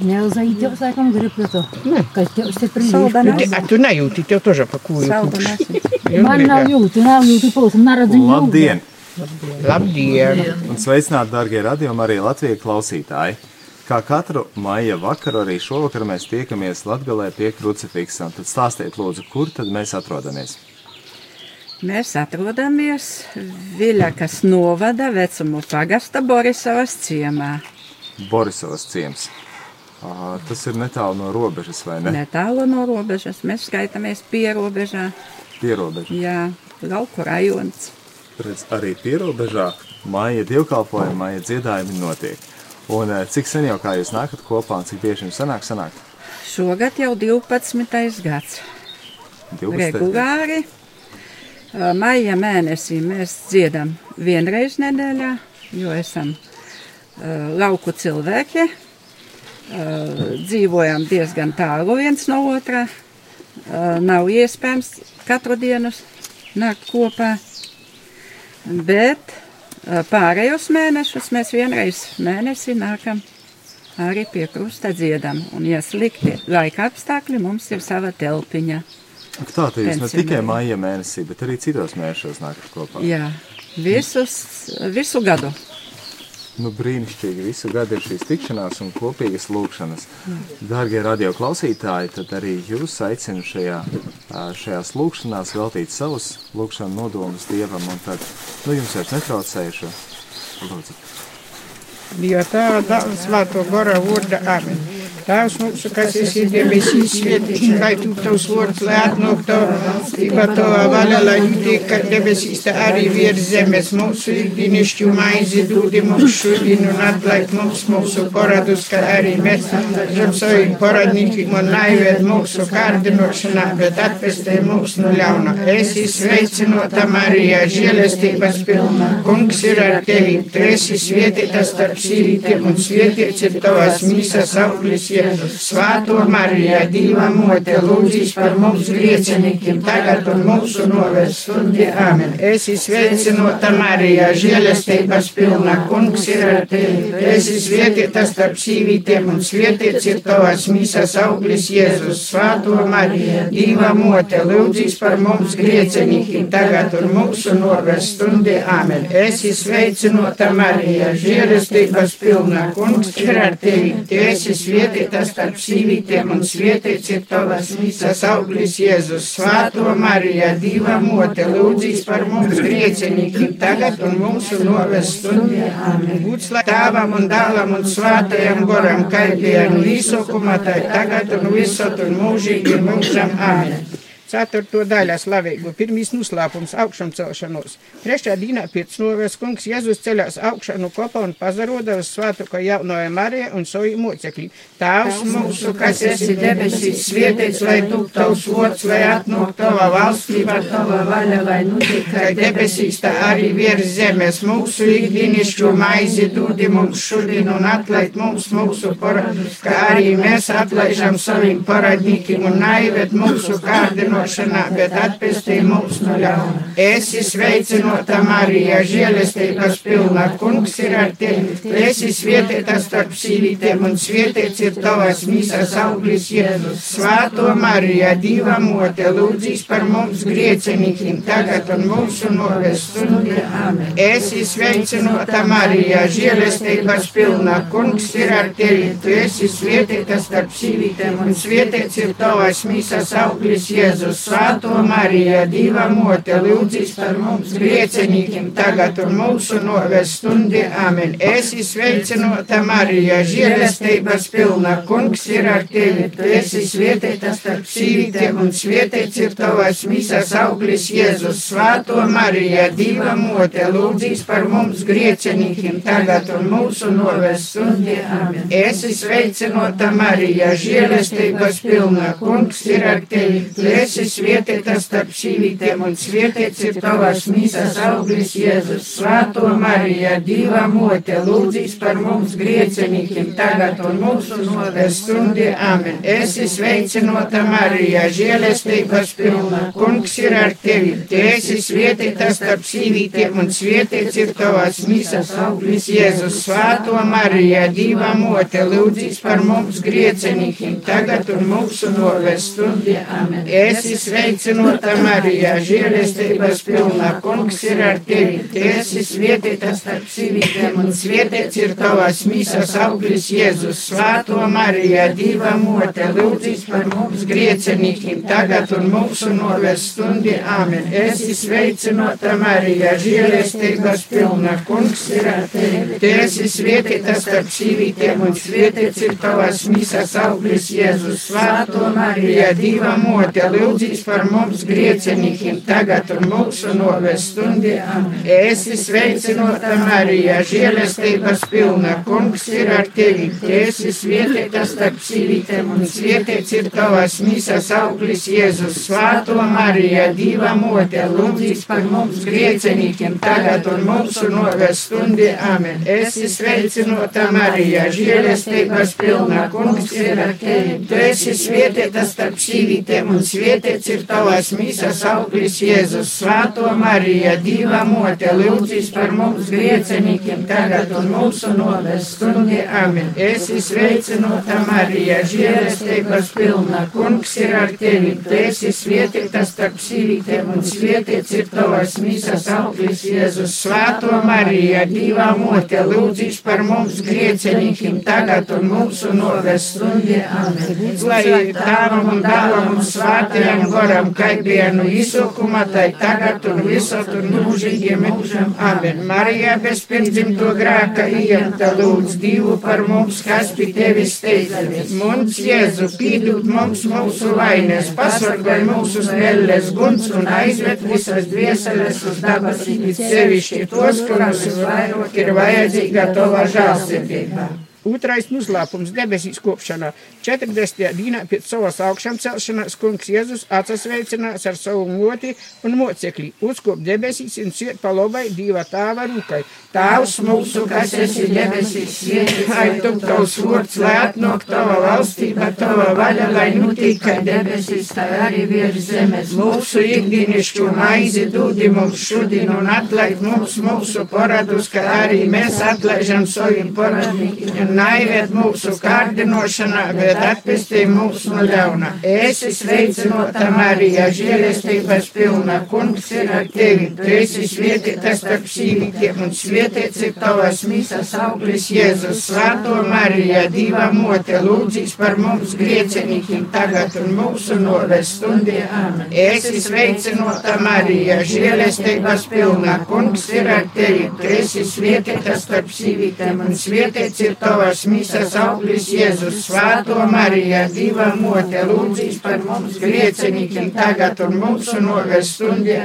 Nelze jít těho zákon gripu to. Ne. Každý už se první. A tu nejūti, tev toža pakūju. Man nav jūti, nav jūti, pūs, man redzim. Labdien! Labdien! Un sveicināti, darbie radījumi, arī Latvijas klausītāji! Kā katru maija vakaru, arī šovakar mēs tiekamies Latvijā pie krucifiksām. Tad stāstiet, lūdzu, kur tad mēs atrodamies? Mēs atrodamies Viļakas novada vecumu pagasta Borisovas ciemā. Borisovas ciems. Tas ir netālu no robežas, vai ne? Netālu no robežas. Mēs skaitāmies pierobežā. Pierobeža. Jā, lauku rajons. Redz, arī pierobežā maija dievkalpojumi, maija dziedājumi notiek. Un cik sen jau kā jūs nākat kopā un cik bieži jums sanāk sanākt? Šogad jau 12. gads. 12. Regulāri. Ā, Maija mēnesī mēs dziedam vienreiz nedēļā, jo esam uh, lauku cilvēki. Uh, dzīvojam diezgan tālu viens no otrā. Uh, nav iespējams katru dienu nākt kopā. Bet uh, pārējos mēnešus mēs vienreiz mēnesī nākam arī pie krusta dziedam. Un, ja slikti laika apstākļi, mums ir sava telpiņa. Ak, Tā tad jūs ne tikai maija mēnesī, bet arī citos mēnešos nākat kopā. Jā, visus, visu gadu. Nu, brīnišķīgi. Visu gadu ir šīs tikšanās un kopīgas lūkšanas. Dārgie radioklausītāji, tad arī jūs aicinu šajā, šajās lūkšanās veltīt savus lūkšanu nodomus Dievam. Un tad, nu, jums vairs netraucējuši. Lūdzu. Dieva tēva, dēla, svēto gara vārda. Amen. Tēvs mūsu, kas esi debesīs, svētīts, lai tu tavs vārds, lai atnāk tava valstība, tava vaļa, lai notiek, kā debesīs, tā arī virs zemes. Mūsu ikdienišķu maizi dūdi mums šodien un atlaid mums mūsu paradus, kā arī mēs atlaidam saviem paradniekiem un naivēt mūsu kārdinošanā, bet atpestē mūs no ļauna. Esi sveicinota Marija, žēlestības pilna. Kungs ir ar tevi, tu esi svētītas starp sīvītiem un svētīts ir tavas mīsas auglis Jēzus. Svēto Marija, Dieva mote, lūdzīs par mums griecinīkiem, tagad un mūsu novērs stundi. Amen. Esi sveicinota Marija, žēlestības pilna. Kungs ir ar tevi, tu esi svētītas starp sīvītiem un svētīts ir tavas mīsas auglis Jēzus. Svēto Marija, Dieva mote, lūdzīs par mums griecinīkiem, tagad un mūsu novērs stundi. Amen. Esi sveicinota Marija, žēlestības pilna. Kungs ir ar tevi, tu esi svētītas starp sīvītiem un svētīts ir tavas mīsas auglis Jēzus. Svēto Marija, Dieva mote, lūdzīs par mums griecinīkiem, tagad un mūsu. Amen. Būs lai tēvam un dēlam un svētajam goram, kā bija no visokuma, tai tagad un visot un mūžīgi mūžam. Amen. Ceturto daļā slavīgu pirmīs noslēpums augšām celšanos. Trešā dienā pēc novēs kungs Jēzus ceļās augšā no kopa un pazaroda uz svētu, ka jaunoja Marija un savu mocekļi. Tēvs mūsu, kas esi debesīs, svietiets, lai tu tavs vots, lai atnāk tava valstība, tava vaļa, lai notiek, kā debesīs, tā arī virs zemes. Mūsu ikdienišķo maizi dūdi mums šodien un atlaid mums mūsu paradus, kā arī mēs atlaižam saviem paradnīkiem un naivēt mūsu kārdinošanā, bet atpestī mums no ļauna. Esi sveicinota Marija, žēlestības pilna, kungs ir ar tevi. Esi svētītas starp sīvītēm un svētīts ir tavas mīsas auglis Jēzus. Svēto Marija, Dieva mote, lūdzīs par mums griecinīkiem, tagad un mūsu novēs stundi. Amen. Esi sveicinota Marija, žēlestības pilna, kungs ir ar tevi. Tu esi svētītas starp sīvītēm un svētīts ir tavas mīsas auglis Jēzus. Svēto Marija, Dieva mote, lūdzīs par mums griecinīkiem, tagad un mūsu novēs stundi. Amen. Esi sveicinota Marija, žēlestības pilna, kungs ir ar tevi. Tu esi svētītas starp sīvītēm un svētīts ir tavas mīsas auglis Jēzus. Svēto Marija, Dieva mote, lūdzīs par mums griecinīkiem, tagad un mūsu novēs stundi. Amen. Esi sveicinota Marija, žēlestības pilna, kungs ir ar tevi. Tu esi esi svētīta starp sīvītēm un svētīts ir tavas mīsas auglis Jēzus. Svēto Marija, Dieva mote, lūdzīs par mums griecenīkiem tagad un mūsu novēs stundi. Amen. Esi sveicinota Marija, žēlestības pilna, kungs ir ar tevi. Tu esi svētīta starp sīvītēm un svētīts ir tavas mīsas auglis Jēzus. Svēto Marija, Dieva mote, lūdzīs par mums griecenīkiem tagad un mūsu novēs stundi. Amen. Esi sveicinota Marija, žēlestības pilna, kungs ir ar tevi. Tu esi svētīta starp sīvītēm un svētīts ir tavas mīsas auglis Jēzus. Svēto Marija, Dieva mote, lūdzīs par mums griecenīkiem tagad un mūsu novēs stundi. Amen. Esi sveicinota Marija, žēlestības pilna, kungs ir ar tevi. Tu esi svētīta starp sīvītēm un svētīts ir tavas mīsas auglis Jēzus. Svēto Marija, Dieva mote, lūdzīs par mums griecenīkiem tagad un mūsu novēs stundi. Amen. Esi sveicinota Marija, žēlestības pilna, kungs ir ar tevi. Esi svētīta starp sīvītēm un svētīts ir tavas mīsas auglis Jēzus. Svēto Marija, Dieva mote, lūdzīs par mums griecenīkiem tagad un mūsu novēs stundi. Amen. Esi sveicinota Marija, žēlestības pilna, kungs ir ar tevi. Tu esi svētīta starp sīvītēm un svētīts ir tavas mīsas auglis Jēzus. Svēto Marija, Dieva mote, lūdzīs par mums griecenīkiem tagad un mūsu novēs stundi. Amen. Esi sveicinota Marija, žēlestības pilna, kungs ir ar tevi. Tu esi svētīta starp sīvītēm un svētīts ir tavas mīsas auglis Jēzus. Svēto Marija, Dieva mote, lūdzīs par mums griecenīkiem tagad un mūsu novēs stundi. Amen. Lai tāvam un dāvam un svētajam goram, kā vienu izsukuma, tai tagad un visur un mūžīgiem mūžam. Amen. Marija bez pirmdzimto grāka iemta lūdz Dievu par mums, kas pie tevis steidzamies. Mums Jēzu pīdūt mums mūsu vainas, pasargāj mūsu smelles guns un aizved visas dvieseles uz dabasīm, sevišķi tos, kurus vairāk ir vajadzīga tava žālsirdība. Otrais noslēpums debesīs kopšanā. 40. dienā pēc savas augšām celšanās kungs Jēzus atsasveicinās ar savu moti un mocekli, uzkop debesīs un siet pa labai Dieva tāva rūkai. Tavs mūsu, kas esi debesīs, svētīts, tu tavs vārds, lai atnāk tava valstība, tava vaļa, lai notiek, kā debesīs, tā arī virs zemes. Mūsu ikdienišķo maizi dūdi mums šodien un atlaid mums mūsu paradus, kā arī mēs atlaižam saviem paradniekiem naiviet mūsu kārdinošanā, bet atpestī mūsu no ļauna. Esi sveicinota Marija, žēlestības pilna, kungs ir ar tevi. Tu esi svētīta starp sīvītiem un svētīts ir tavas mīsas auglis Jēzus. Svēto Marija, Dieva mote, lūdzīs par mums griecenīkiem tagad un mūsu novēs stundī. Amen. Esi sveicinota Marija, žēlestības pilna, kungs ir ar tevi. Tu esi svētīta starp sīvītiem un svētīts ir tavas tavas misas auglis Jēzus, Svēto Marija, Dieva mote, lūdzīs par mums griecenīkiem tagad un mūsu novēs stundi.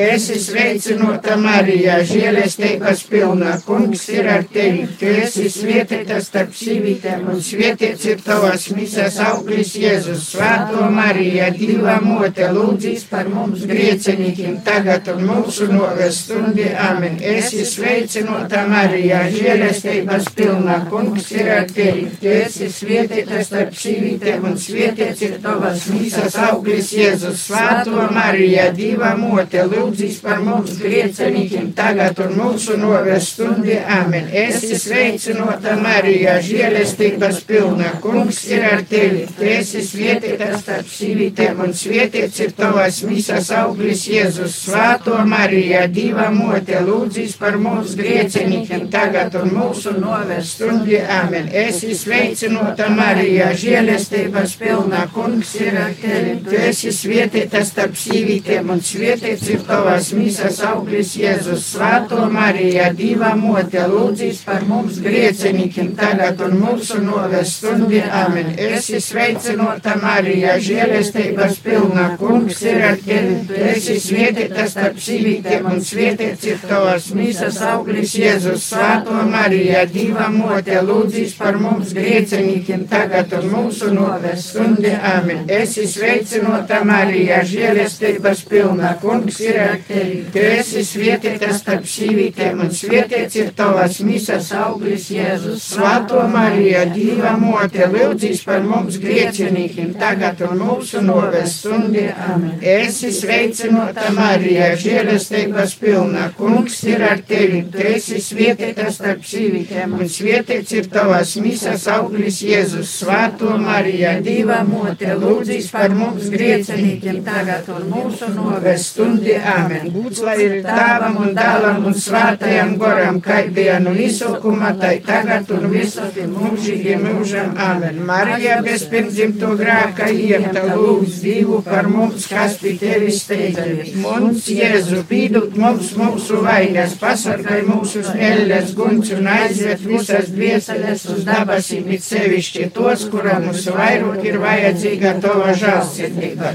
Esi sveicinota Marija, žēlestības pilna, kungs ir ar tevi. Tu esi svētīta starp sīvītēm un svētīts ir tavas misas auglis Jēzus, Svēto Marija, Dieva mote, lūdzīs par mums griecenīkiem tagad un mūsu novēs stundi. Amen. Esi sveicinota Marija, žēlestības pilna, kungs kungs ir ar tevi. Tu esi svētīta starp sīvītēm un svētīts ir tavas mīsas auglis Jēzus. Svēto Marija, Dieva mote, lūdzīs par mums griecenīkiem tagad un mūsu novēs stundi. Amen. Esi sveicinota Marija, žēlestības pilna, kungs ir ar tevi. Tu esi svētīta starp sīvītēm un svētīts ir tavas mīsas auglis Jēzus. Svēto Marija, Dieva mote, lūdzīs par mums griecenīkiem tagad un mūsu novēs stundi. Amen. Esi sveicinota Marija, žēlestības pilna, kungs ir ar tevi. Tu esi svētīta starp sīvītiem un svētīts ir tavas mīsas auglis Jēzus. Svēto Marija, Dieva mote, lūdzīs par mums griecenīkiem tagad un mūsu noves stundi. Amen. Esi sveicinota Marija, žēlestības pilna, kungs ir ar tevi. Tu esi svētīta starp sīvītiem un svētīts ir tavas mīsas auglis Jēzus. Svēto Marija, Dieva mote, lūdzīs par mums griecenīkiem tagad un mūsu novēs stundi. Amen. Esi sveicinota Marija, žēlestības pilna, kungs ir ar tevi. Tu esi svētīta starp sīvītēm un svētīts ir tavas misas auglis Jēzus. Svēto Marija, Dieva mote, lūdzīs par mums griecenīkiem tagad un mūsu novēs stundi. Amen. Esi sveicinota Marija, žēlestības pilna, kungs ir ar tevi. Tu esi svētīta starp sīvītēm un svētīts ir tavas misas auglis Jēzus. Svēto Marija, Dieva mote, lūdzīs par mums griecenīkiem tagad un mūsu novēs stundi. Amen. Būts lai ir tēvam un dēlam un svētajam goram, kā bija no izsokuma, tai tagad un visur mūžīgi mūžam. Amen. Marija bez pirmdzimto grāka iepta lūdz Dievu par mums, kas pie tevis steidzamies. Mums, Jēzu, pīdut mums mūsu vainas, pasargāj mūsu smēļas guņus un aizved visas dvieseles uz dabasīm, it sevišķi tos, kuram mums vairāk ir vajadzīga tava žālsirdība.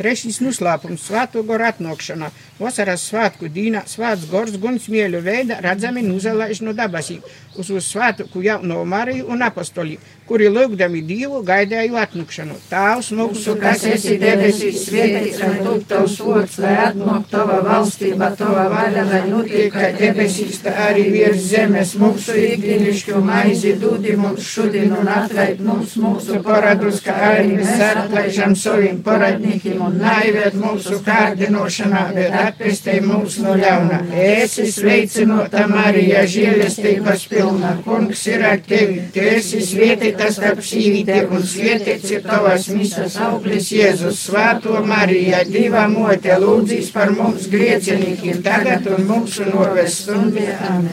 Trešais noslēpums - svēto goru atnākšana. Vasaras svētku dīnā svēts gors gunsmieļu veida redzami nuzalaiž no dabasīm uz uz svētku jauno Mariju un apostoli, kuri lūgdami Dievu gaidēju atnākšanu. Tēvs mūsu, kas esi debesīs, svētīts, lai tu tavs vārds, lai atnāk tava valstība, tava vaļa, lai notiek, kā debesīs, tā arī virs zemes mūsu ikdienišķo maizi dūdi mums šodien un atlaid mums mūsu paradus, kā arī mēs atlaižam saviem paradniekiem un naivēd mūsu kārdinošanā, bet atpestē mūs no ļauna. Esi sveicinota Marija, žēlestības pilna, kungs ir ar tevi, tu esi svētītas starp sīvītēm un svētīts ir tavas misas auglis Jēzus, svēto Marija, Dieva mote, lūdzīs par mums griecinīkiem tagad un mūsu noves stundi.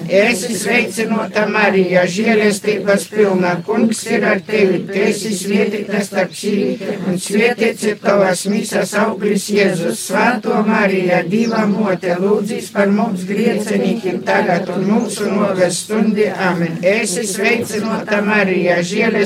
Esi sveicinota Marija, žēlestības pilna, kungs ir ar tevi, tu esi svētītas starp sīvītēm un svētīts ir tavas misas auglis Jēzus, svēto Marija, Dieva mote, lūdzīs par mums griecinīkiem tagad un mūsu noves stundi. Amen. Esi sveicinota Marija, žēlestības pilna,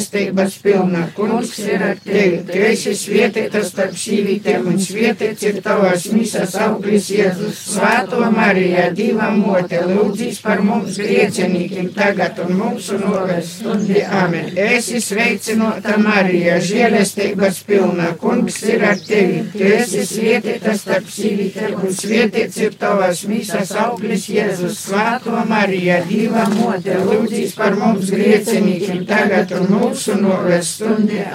kungs ir ar tevi. Tu esi svētīta starp sīvītēm un svētīts ir tavas misas auglis Jēzus. Svēto Marija, Dieva mote, lūdzīs par mums griecinīkiem tagad un mūsu novēs stundi. Amen. Esi sveicinota Marija, žēlestības pilna, kungs ir ar tevi. Tu esi svētīta starp sīvītēm un svētīts ir tavas misas auglis Jēzus. Svēto Marija, Dieva mote, lūdzīs par mums griecinīkiem tagad un mūsu novēs stundi.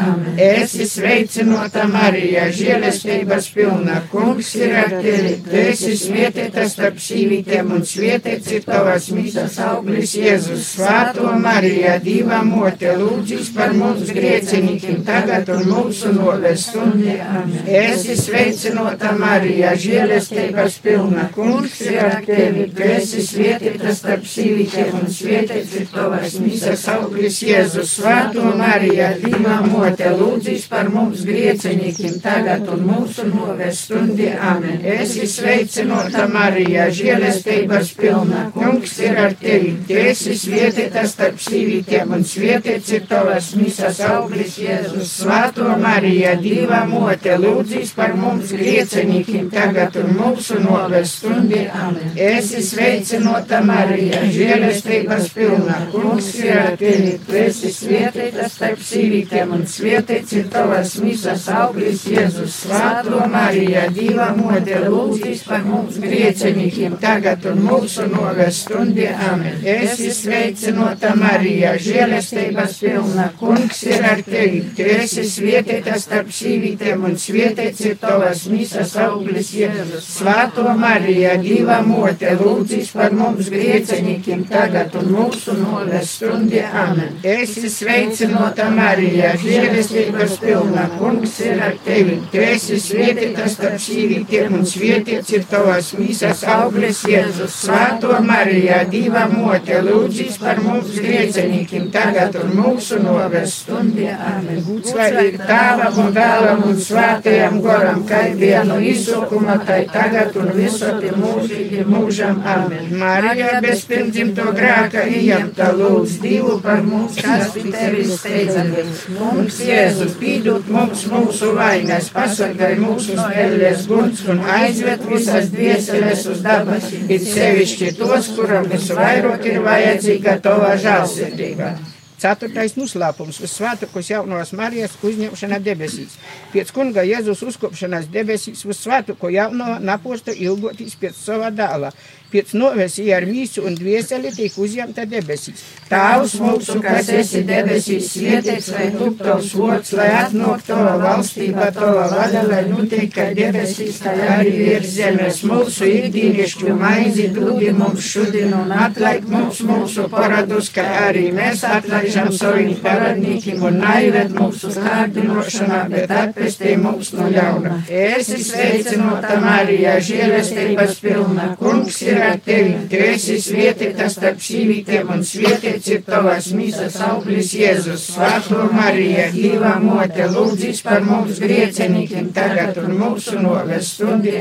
Amen. Esi sveicinota Marija, žēlestības pilna, kungs ir ar tevi. Tu esi svētīta starp sīvītēm un svētīts ir tavas misas auglis Jēzus. Svēto Marija, Dieva mote, lūdzīs par mums griecinīkiem tagad un mūsu novēs stundi. Amen. Esi sveicinota Marija, žēlestības pilna, kungs ir ar tevi. Tu esi svētīta starp sīvītēm un svētīts ir tavas misas auglis Jēzus. Svēto Marija, Dieva mote, lūdzīs par mums griecinīkiem tagad un mūsu novēs stundi. Amen. Esi sveicinota Marija, žēlestības pilna, kungs ir ar tevi. Tu esi svētīta starp sīvītēm un svētīts ir tavas misas auglis Jēzus. Svēto Marija, Dieva mote, lūdzīs par mums griecinīkiem tagad un mūsu novēs stundi. Amen. Esi sveicinota Marija, žēlestības pilna, kungs ir ar tevi. Tu esi svētīta starp sīvītēm un svētīts ir tavas misas auglis Jēzus. Svēto Marija, Dieva mote, lūdzīs par mums griecinīkiem tagad un mūsu novēs stundi. Amen. Esi sveicinota Marija, žēlestības pilna, kungs ir ar tevi. Tu esi svētīta starp sīvītēm un svētīts ir tavas misas auglis Jēzus. Svēto Marija, Dieva mote, lūdzīs par mums griecinīkiem tagad un mūsu novēs stundi. Amen. Esi sveicinota Marija, žēlestības pilna, kungs ir ar tevi. Tu esi svētīta starp sīvītiem un svētīts ir tavas misas auglis Jēzus. Svēto Marija, Dieva mote, lūdzīs par mums griecinīkiem tagad un mūsu novēs stundi. Amen. Ir tāvam un dēlam un svētajam goram, kā bija no izsukuma, tai tagad un visoti mūžīgi mūžam. Amen. Marija bez pirmdzimto grāka ieņemta lūdz Dievu par mums, kas pie tevis steidzamies. Mums, Jēzu, pīdot mums mūsu vainas, pasargāj mūsu spēlēs guns un aizved visas dvieseles uz dabas, it sevišķi tos, kuram visvairāk ir vajadzīga tava žālsirdība. Ceturtais noslēpums uz svētākos jaunās Marijas uzņemšana debesīs. Pēc kunga Jēzus uzkopšanās debesīs uz svētāko jauno naposta ilgoties pēc sava dēla. Pēc novesīja ar mīsu un dvieseli tiek uzņemta debesīs. Tēvs mūsu, kas esi debesīs, svētīts lai top tavs vārds, lai atnāk tava valstība, tava vaļa, lai notiek kā debesīs, tā arī virs zemes. Mūsu ikdienišķu maizi dūdi mums šodien un atlaik mums mūsu paradus, kā arī mēs atlaižam saviem paradnīkiem un naivēt mūsu kārdinošanā, bet atpestī mums no ļauna. Esi sveicinota Marija, žēlestības pilna, kungs ir ar tevi, tu esi svētītas starp sīvītēm un svētīts ir tavas mīsas auglis Jēzus. Svētā Marija, Dieva mote, lūdzīs par mums griecenīkiem tagad un mūsu noves stundī.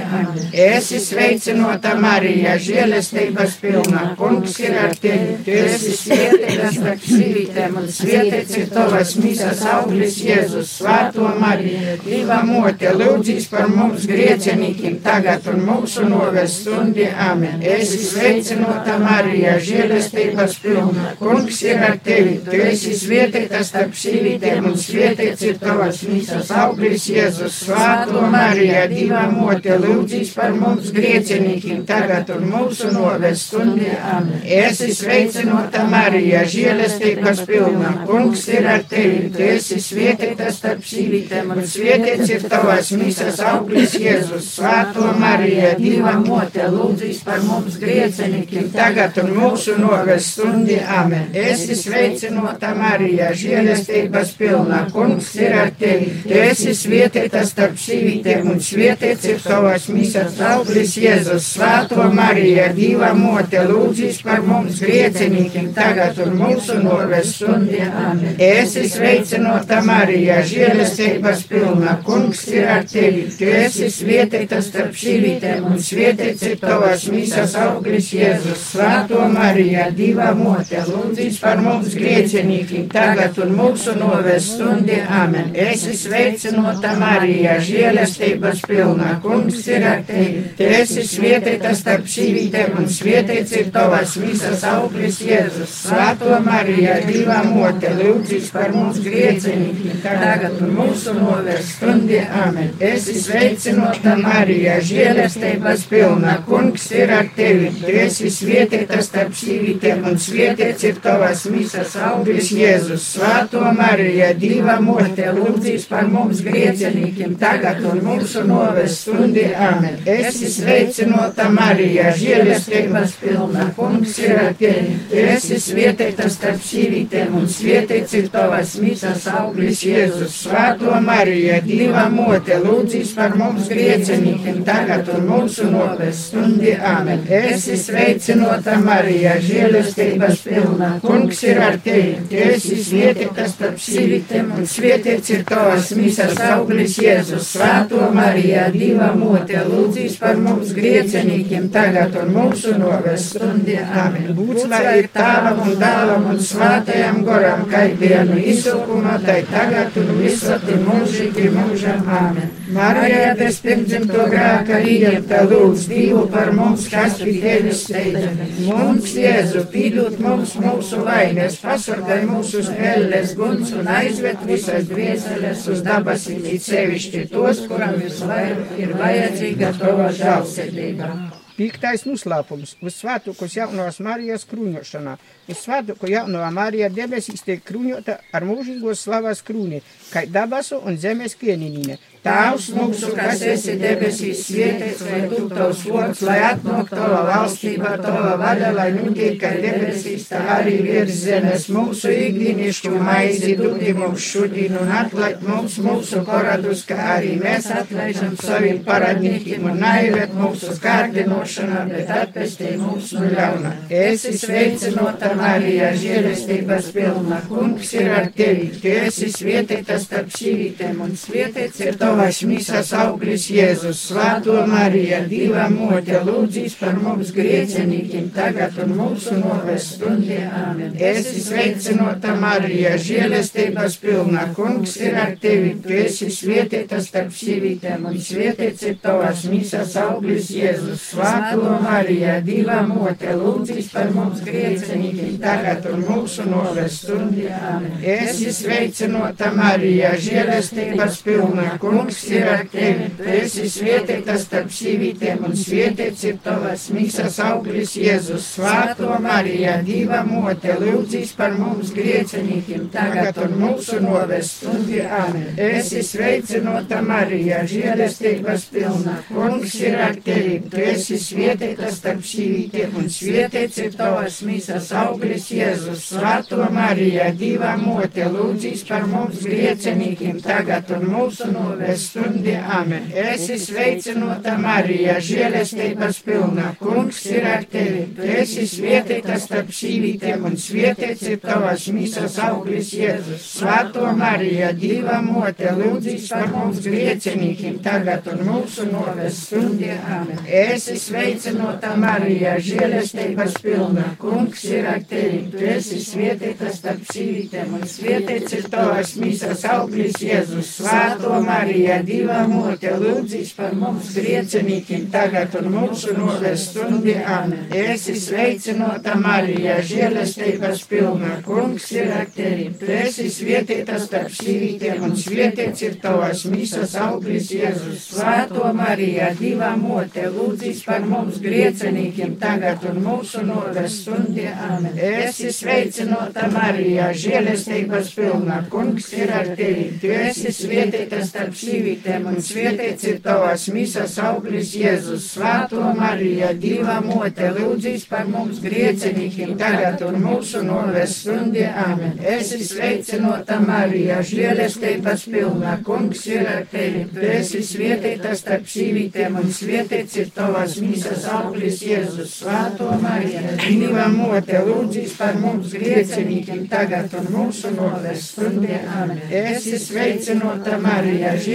Esi sveicinota Marija, žēlestības pilna, kungs ir ar tevi, tu esi svētītas starp sīvītēm un svētīts ir tavas mīsas auglis Jēzus. Svētā Marija, Dieva mote, lūdzīs par mums griecenīkiem tagad un mūsu noves stundī. Amen. Esi sveicinota Marija, žēlestības pilna. Kungs ir ar tevi. Tu esi svētīta starp sīvītēm un svētīts ir tavas mīsas auglis Jēzus. Svētā Marija, Dieva mote, lūdzīs par mums griecenīkiem tagad un mūsu noves stundī. Amen. Esi sveicinota Marija, žēlestības pilna. Kungs ir ar tevi. Tu esi svētīta starp sīvītēm un svētīts ir tavas mīsas auglis Jēzus. Svētā Marija, Dieva mote, lūdzīs par mums griecenīkiem tagad un mūsu noves stundī. Amen. Esi sveicinota Marija, žēlestības pilna. Kungs ir ar tevi. Tu esi svētīta starp sīvītēm un svētīts ir tavas mīsas auglis Jēzus. Svētā Marija, Dieva mote, lūdzīs par mums griecenīkiem tagad un mūsu noves stundī. Amen. Esi sveicinota Marija, žēlestības pilna. Kungs ir ar tevi. Tu esi svētīta starp sīvītēm un svētīts ir tavas mīsas auglis Jēzus. Svētā Marija, Dieva mote, lūdzīs par mums griecenīkiem tagad un mūsu noves stundī. Amen. Esi sveicinota Marija, žēlestības pilna. Kungs ir ar tevi. Tu esi svētīta starp sīvītēm un svētīts ir tavas visas auglis Jēzus. Svētā Marija, Dieva mote, lūdzīs par mums griecenīkiem tagad un mūsu noves stundī. Amen. Esi sveicinota Marija, žēlestības pilna. Kungs ir ar tevi. Tu esi svētīta starp sīvītēm un svētīts ir tavas misas auglis Jēzus. Svētā Marija, Dieva mote, lūdzīs par mums griecenīkiem tagad un mūsu noves stundī. Amen. Esi sveicinota Marija, žēlestības pilna. Kungs ir ar tevi. Tu esi svētīta starp sīvītēm un svētīts ir tavas misas auglis Jēzus. Svētā Marija, Dieva mote, lūdzīs par mums griecenīkiem tagad un mūsu noves stundī. Amen. Esi sveicinota Marija, žēlestības pilna. Kungs ir ar tevi. Tu esi svētīta starp sīvītēm un svētīts ir tavas misas auglis Jēzus. Svētā Marija, Dieva mote, lūdzīs par mums griecenīkiem tagad un mūsu noves stundī. Amen. Būts lai ir tāvam un dāvam un svētajam goram, kā dienu izsaukumā, tai tagad un visati mūžīgi mūžam. Amen. Marija, bez pirmdzimto grāka ieņemta lūdz Dievu par mums, kas pie tevis steidzamies. Mums, Jēzu, pīdot mums mūsu vainas, pasargāj mūsu spēles guns un aizved visas dvieseles uz dabasīm, it sevišķi tos, kuram visvairāk ir vajadzīga tava žālsirdība. Piektais noslēpums - uz svētku jaunās Marijas krūņošanā. Uz svētku jaunā Marija debesīs tiek krūņota ar mūžīgos slavas krūni, kā dabasu un zemes kieninīne. Tēvs mūsu, kas esi debesīs, svētīts, lai tu tavs vārds, lai atnāk tava valstība, tava vaļa, lai notiek kā debesīs, tā arī virs zemes. Mūsu ikdienišķu maizi dodi mums šodien un atlaid mums mūsu paradus, kā arī mēs atlaižam saviem paradniekiem un naivet mūsu kārdinošanā, bet atpestī mūs no ļauna. Esi sveicinota Marija, žēlestības pilna, kungs ir ar tevi, tu esi svētīta starp sīvītēm un svētīts ir tavs tavas misas auglis Jēzus, Svēto Mariju, Dieva mote, lūdzīs par mums griecenīkiem tagad un mūsu novestundē. Āmen. Esi sveicinota Marija, žēlestības pilna, kungs ir ar tevi, tu esi svietēta starp sīvītēm un svietēts ir tavas misas auglis Jēzus, Svēto Mariju, Dieva mote, lūdzīs par mums griecenīkiem tagad un mūsu novestundē. Āmen. Esi sveicinota Marija, žēlestības pilna, kungs ir ar tevi, tu esi svietēta starp sīvītēm un svietēts ir tavas misas auglis Jēzus, Svēto Marija, Dieva mote, lūdzīs par mums griecenīkiem tagad un mūsu novestundē. Āmen. Esi sveicinota Marija, žēlestības pilna, kungs ir ar tevi, tu esi svietēta starp sīvītēm un svietēts ir tavas misas auglis Jēzus, Svēto Marija, Dieva mote, lūdzīs par mums griecenīkiem tagad un mūsu novestundē. Āmen. Esi sveicinota Marija, žēlestības pilna, kungs ir ar tevi, tu esi svietēta starp sīvītēm un svietēts ir tavas misas auglis Jēzus. Svēto Marija, Dieva mote, lūdzīs par mums griecenīkiem tagad un mūsu novestundē. Āmen. Esi sveicinota Marija, žēlestības pilna, kungs ir ar tevi, tu esi svietēta starp sīvītēm un svietēts ir tavas misas auglis Jēzus. Svēto Marija, Dieva mote, lūdzīs par mums griecenīkiem tagad un mūsu novestundē. Āmen. Esi sveicinota Marija, žēlestības pilna, kungs ir ar tevi, tu esi svietēta starp sīvītēm un svietēts ir tavas misas auglis Jēzus. Svēto Marija, Dieva mote, lūdzīs par mums griecenīkiem tagad un mūsu novestundē. Āmen. Esi sveicinota Marija, žēlestības pilna, kungs ir ar tevi, tu esi svietēta starp sīvītēm un svietēts ir tavas misas auglis Jēzus. Svēto Marija, Dieva mote, lūdzīs par mums griecenīkiem tagad un mūsu novestundē. Āmen. Esi sveicinota Marija, žēlestības pilna, kungs ir ar tevi, tu esi svietēta starp sīvītēm un svietēts ir tavas misas auglis Jēzus. Svēto Marija, Dieva mote, lūdzīs par mums griecenīkiem tagad un mūsu novestundē. Āmen. Esi sveicinota Marija, žēlestības pilna,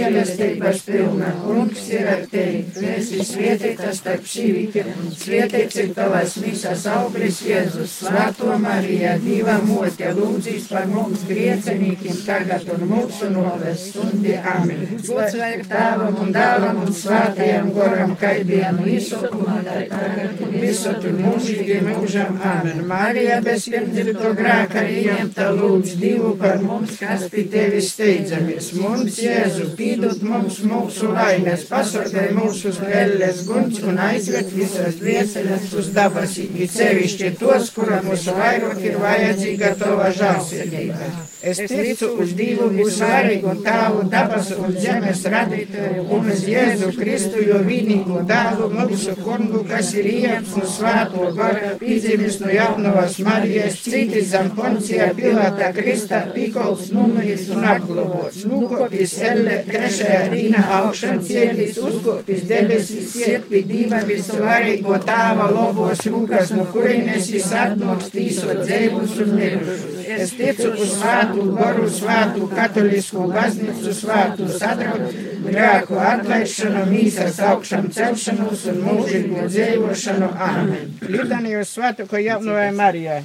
kungs ir ar tevi, tu esi svietēta starp sīvītēm un svietēts ir tavas misas auglis Jēzus. Svēto Marija, Dieva mote, lūdzīs par mums griecenīkiem tagad un mūsu novestundē. Āmen. Gods vai tēvam un dēlam un svētajam goram, kaidiem visokumā, tā tagad un visot un mūžīgi mūžam. Āmen. Marija bez pirmdzimto grēka ieņemta lūdz Dievu par mums, kas pie tevis steidzamies. Mums, Jēzu, pīdot mums mūsu laimes, pasargāj mūsu spēles guns un aizved visas dvieseles uz dabasī, it sevišķi tos, kuram mūsu vairāk ir vajadzīga tava žālsirdība. Es ticu uz Dievu visvarīgu Tēvu, dabas un zemes radītāju un uz Jēzu Kristu, jo vienīgo dēlu mūsu kungu, kas ir ieps un svēto gara, pīdzimis no jaunavas Marijas, citi zem poncija Pilāta Krista, pīkols numeris un apglobots, nukopis elle, trešajā dīna augšan cietis, uzkopis debesis, iet pie Dieva visvarīgo Tēva lobos rūkas, no kurienes jis atnoks tīsot dzēvus un mirušus. Es ticu uz svētu, goru svētu, katolisku baznīcu svētu, sadraudz, grēku atlaišanu, mīsas augšanu celšanos un mūžīgo dzīvošanu. Āmen. Litanijos svētu, ko jaunajai Marijai.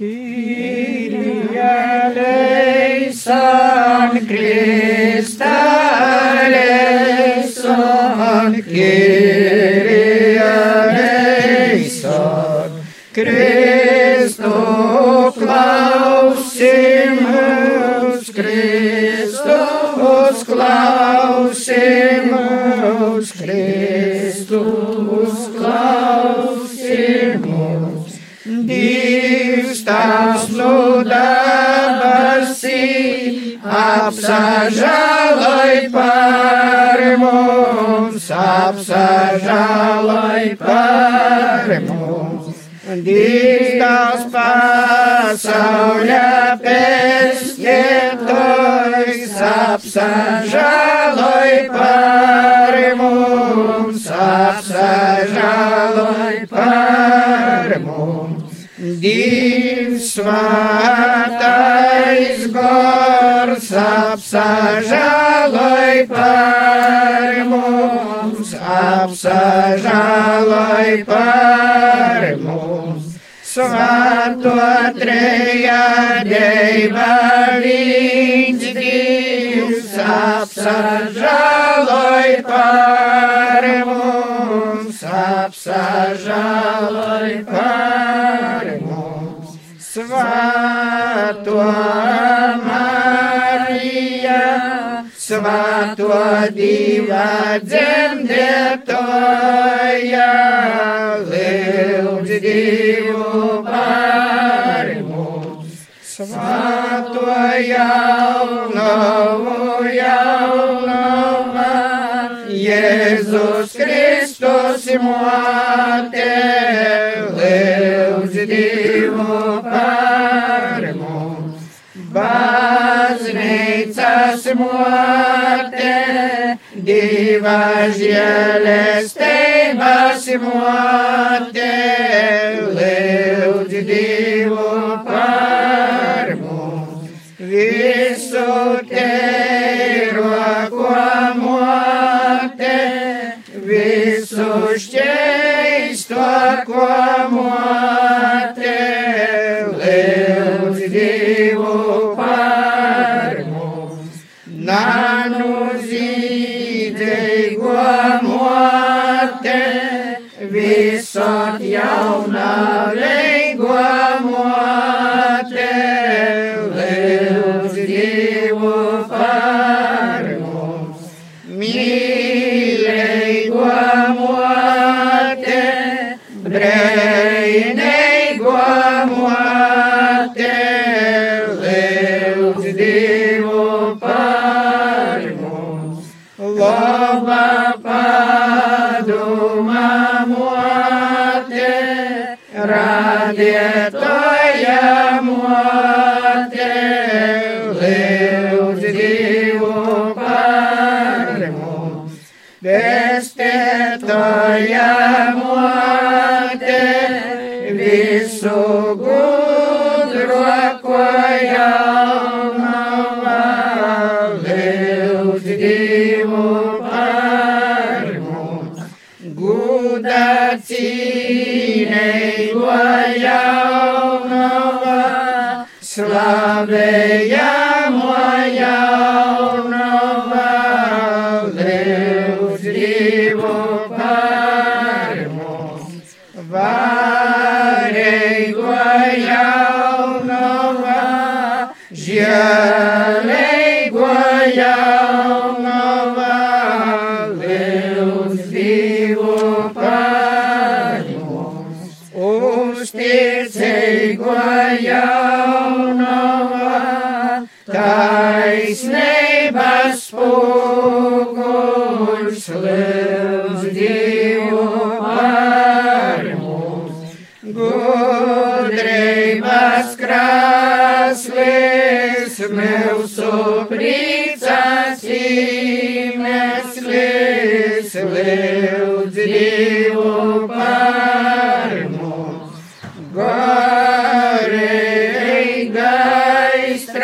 Kyrie eleison, Christe eleison, Kyrie eleison, Christu klausimus, Kristus klausimus. Dievs tās nu debesī apsažalai par mums, apsažalai par mums. Dievs tās pasaulē pēstietojs, apsažalai par mums, apsažalai par mums. Dievs svētais gors apsažāloj par mums, apsažāloj par mums. Svēto trejā deiva viņš Dievs apsažāloj par mums, apsažāloj par mums. Svēto Marija, Svēto Dieva dzemdētoja, lūdz Dievu par mums. Svēto jaunavu, jaunavu, Jēzus Kristus mote, lūdz Dievu par mums. Baznīcas mote, Dieva žēlestības mote, lūdz Dievu visu šķeisto, ko mote, lūdz Dievu par mums. Nanu iemeslis, lūdz Dievu par mums. Gorei gaistrauks,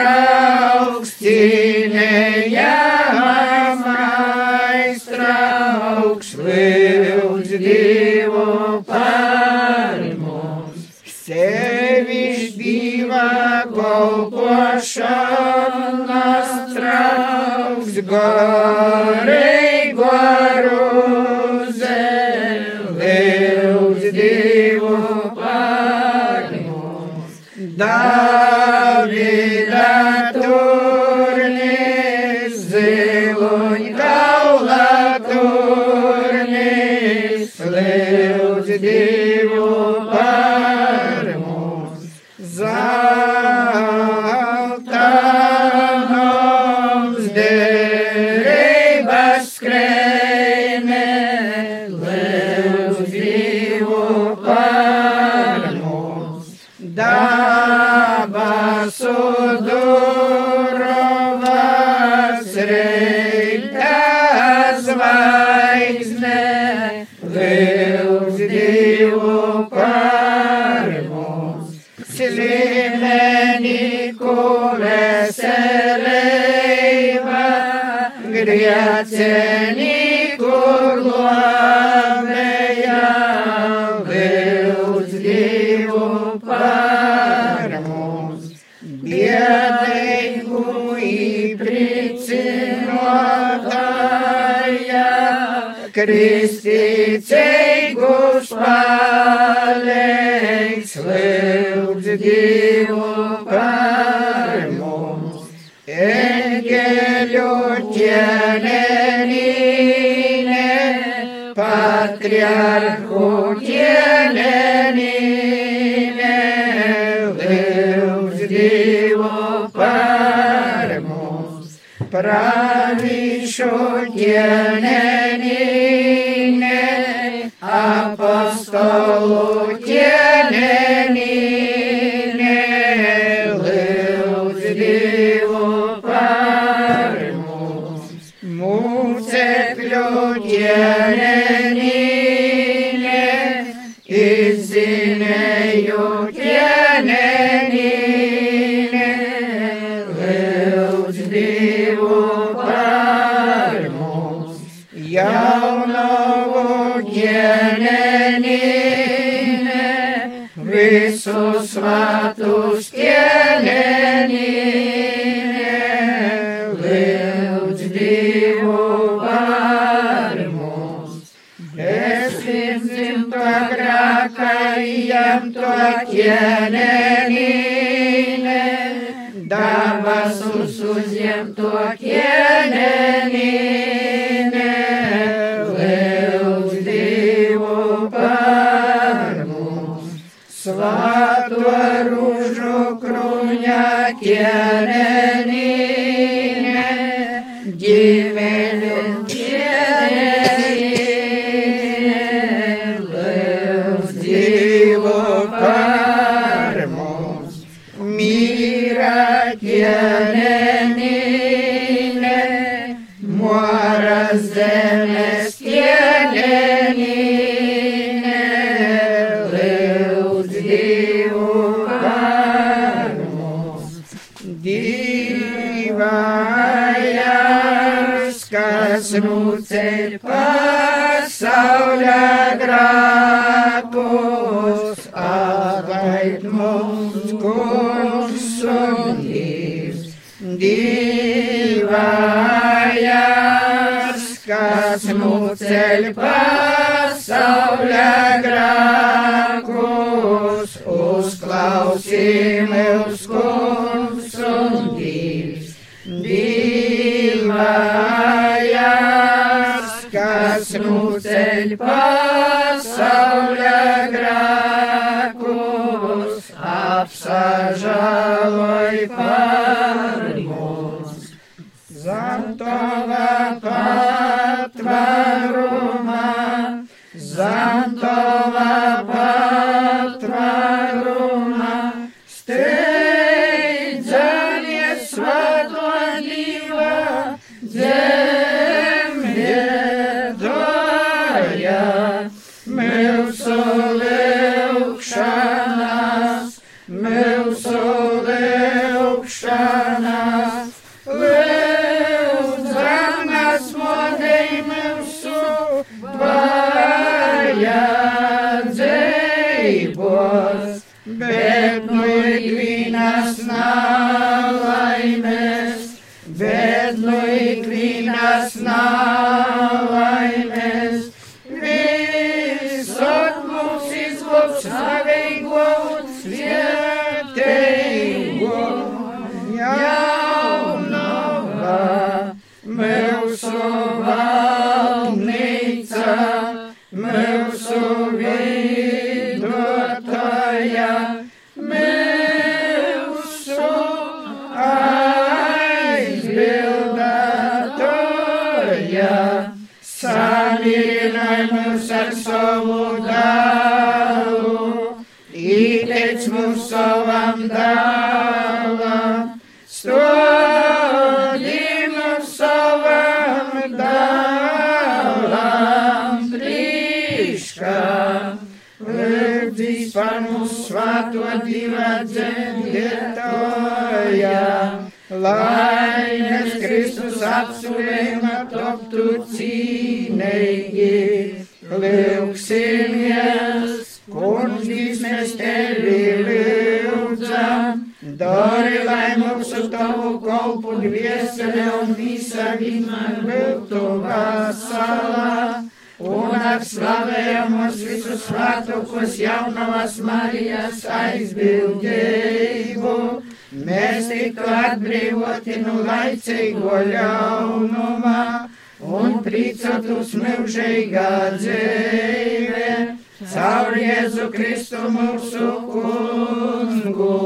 cīnējamais maistrauks, lūdz Dievu par mums. Sevišķi diva kolpošanas patriarhu tiene Deus divo parmus pravisho apostolo يا نبي nu ceļ pasaulē grākus, uzklausīm uz kungs un dīvs. Dīvājās, kas nu ceļ pasaulē grākus, apsažaloj pasaulē. va vietoja. Laimės Kristus apsūlėna toptų cīneigi, liuksimies, kundys miestelį liūdza, dori laimok su tavo kolpu dvieselė, un visą vyną liūtų vasalą. Un ar slavējamos visus svētkos jaunavas Marijas aizbildību, mēs tiktu atbrīvoti no laicīgo ļaunuma un priecātos mūžīgā dzīve caur Jēzu Kristu mūsu kungu.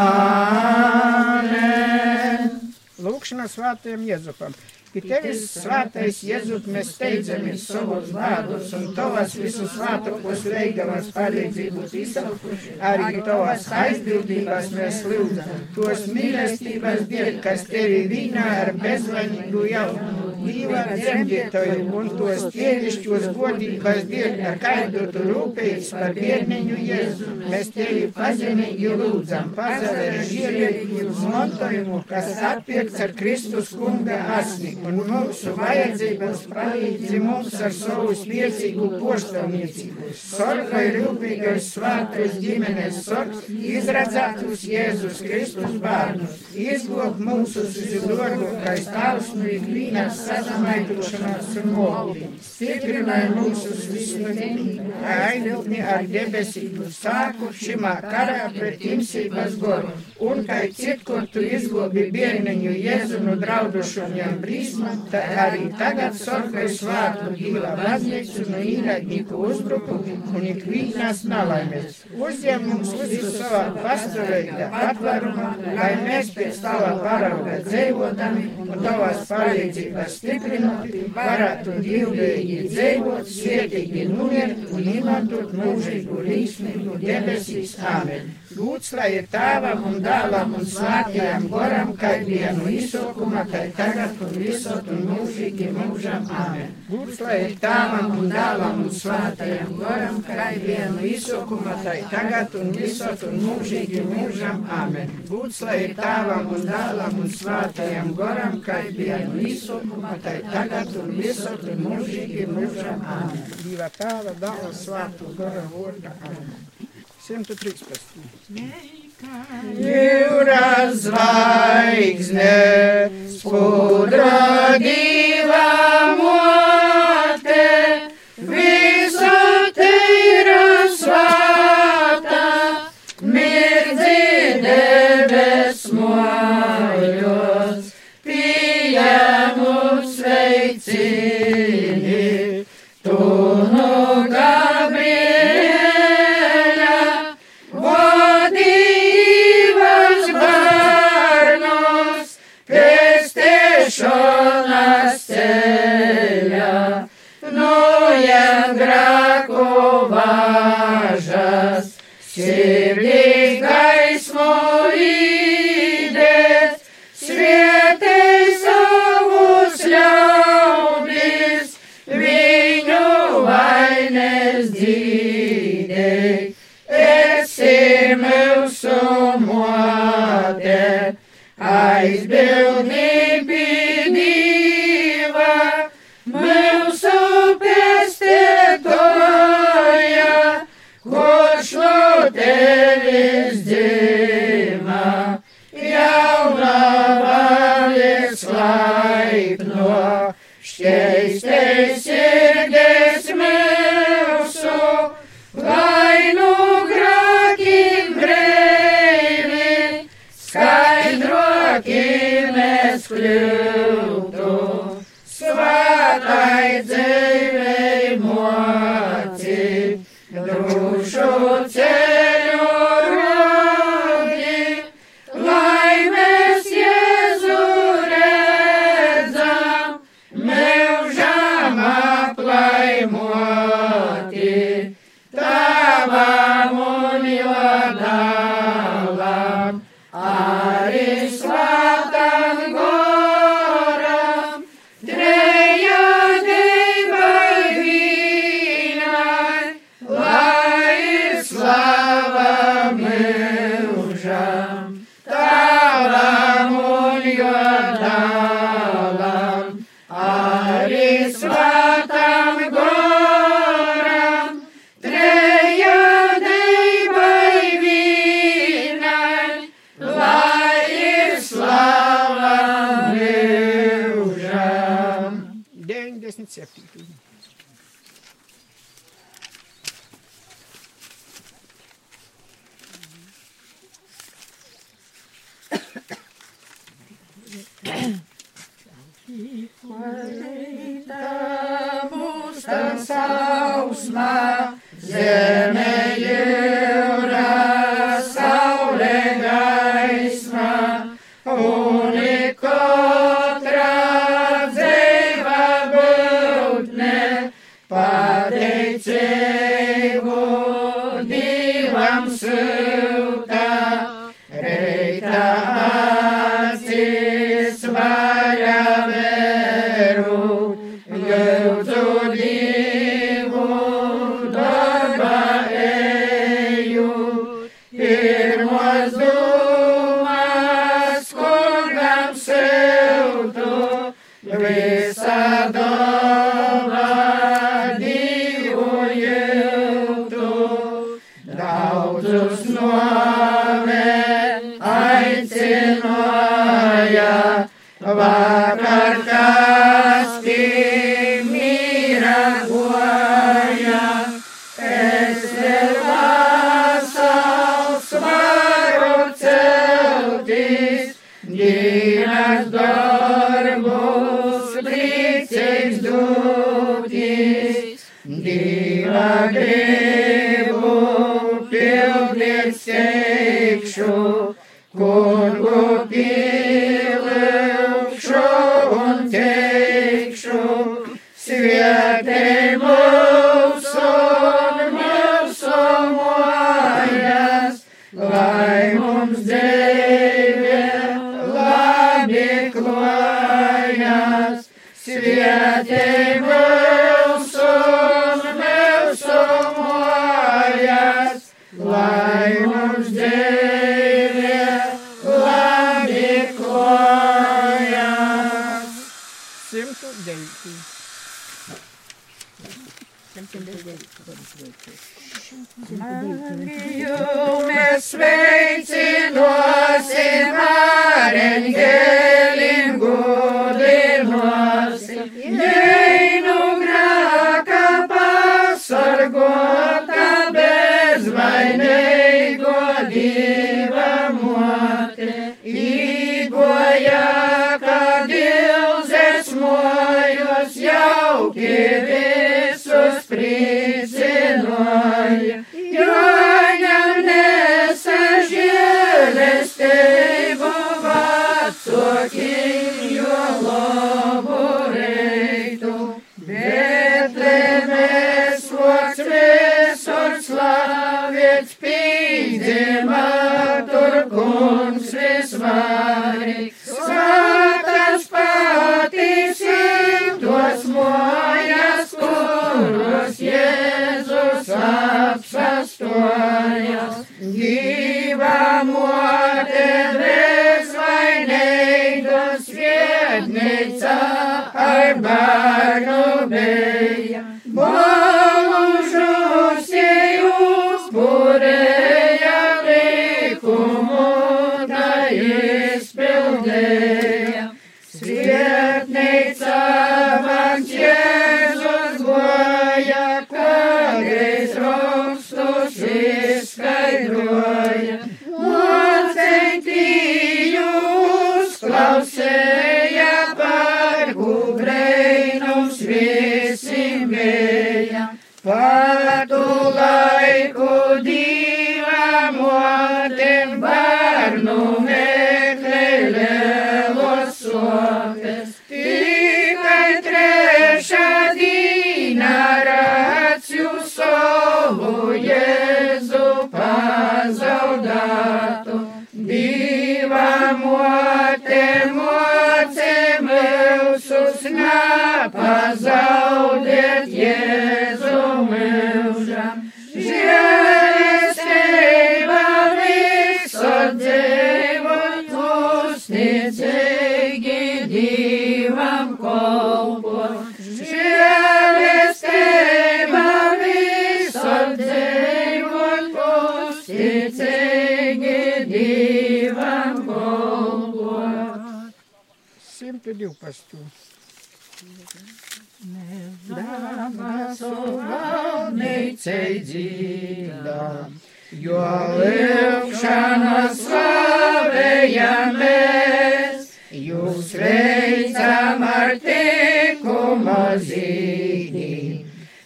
Āmen! Lūkšana svētajam Jēzupam. Pie tevis svētais Jēzus mēs steidzamies savus vārdus un tavas visus svētākos veikavas palīdzības izsaukuši. Arī tavas aizbildības mēs lūdzam. Tos mīlestības dēļ, kas tevi vīnā ar bezvainīgu jaunu. Dīva dzemdētoju un tos tievišķos godības dēļ, ar kādu tu rūpējies par bērniņu Jēzu. Mēs tevi pazemīgi lūdzam, pazaver žīrēju montojumu, kas atpiekts ar Kristus kunga asni un mūsu vajadzības palīdzi mums ar savu spēcīgu poštāvniecību. Sorga ir rūpīgais svētais ģimenes sorgs, izradzētus Jēzus Kristus bērnus, izglāb mūsu zilorgokais tavs no ikvienas sazamaitošanās un moldības. Stiprinai mūsu visnotību, aizvilni ar debesību sāku šimā karā pret imsības goru, un kā citkur tu izglābi bērniņu Jēzu no draudušajiem brīsmām, tā arī tagad sorgai svātu Dieva baznīcu no īraidnieku uzbruku un ikvienas nelaimēs. Uzņem mums visu savā pastāvīgā patvērumā, lai mēs pēc tava parauga dzīvotami un tavas palīdzības stiprinot, varētu divīgi dzīvot, svietīgi numirt un izmantot mūžīgu līsmīgu debesīs. Āmen. Lūdz, lai ir tēvam un dēlam un svētajam goram, kā vienu izsokuma, kā tagad un visot un mūžīgi mūžam. Āmen. Lūdz, lai ir tēvam un dēlam un svētajam goram, kā vienu izsokuma, kā tagad un visot un mūžīgi mūžam. Āmen. Lūdz, lai ir tēvam un dēlam un svētajam goram, kā vienu izsokuma, kā tagad un visot un mūžīgi mūžam. Āmen. Dieva tēva, dēla, svētu gora vārda. Āmen. 113. Jūra zvaigzne, skudra diva nojam grāku vāžas, sirdī gaismu īdēt, svietē savus ļaudis, viņu vainas dzīdēt. Esi mūsu mote, aizbildnība tevis dzīva, jauna valis laipno, šķeistais sirdes mūsu, lai nu grākim brīvi, skaidrokim mēs kļūtu,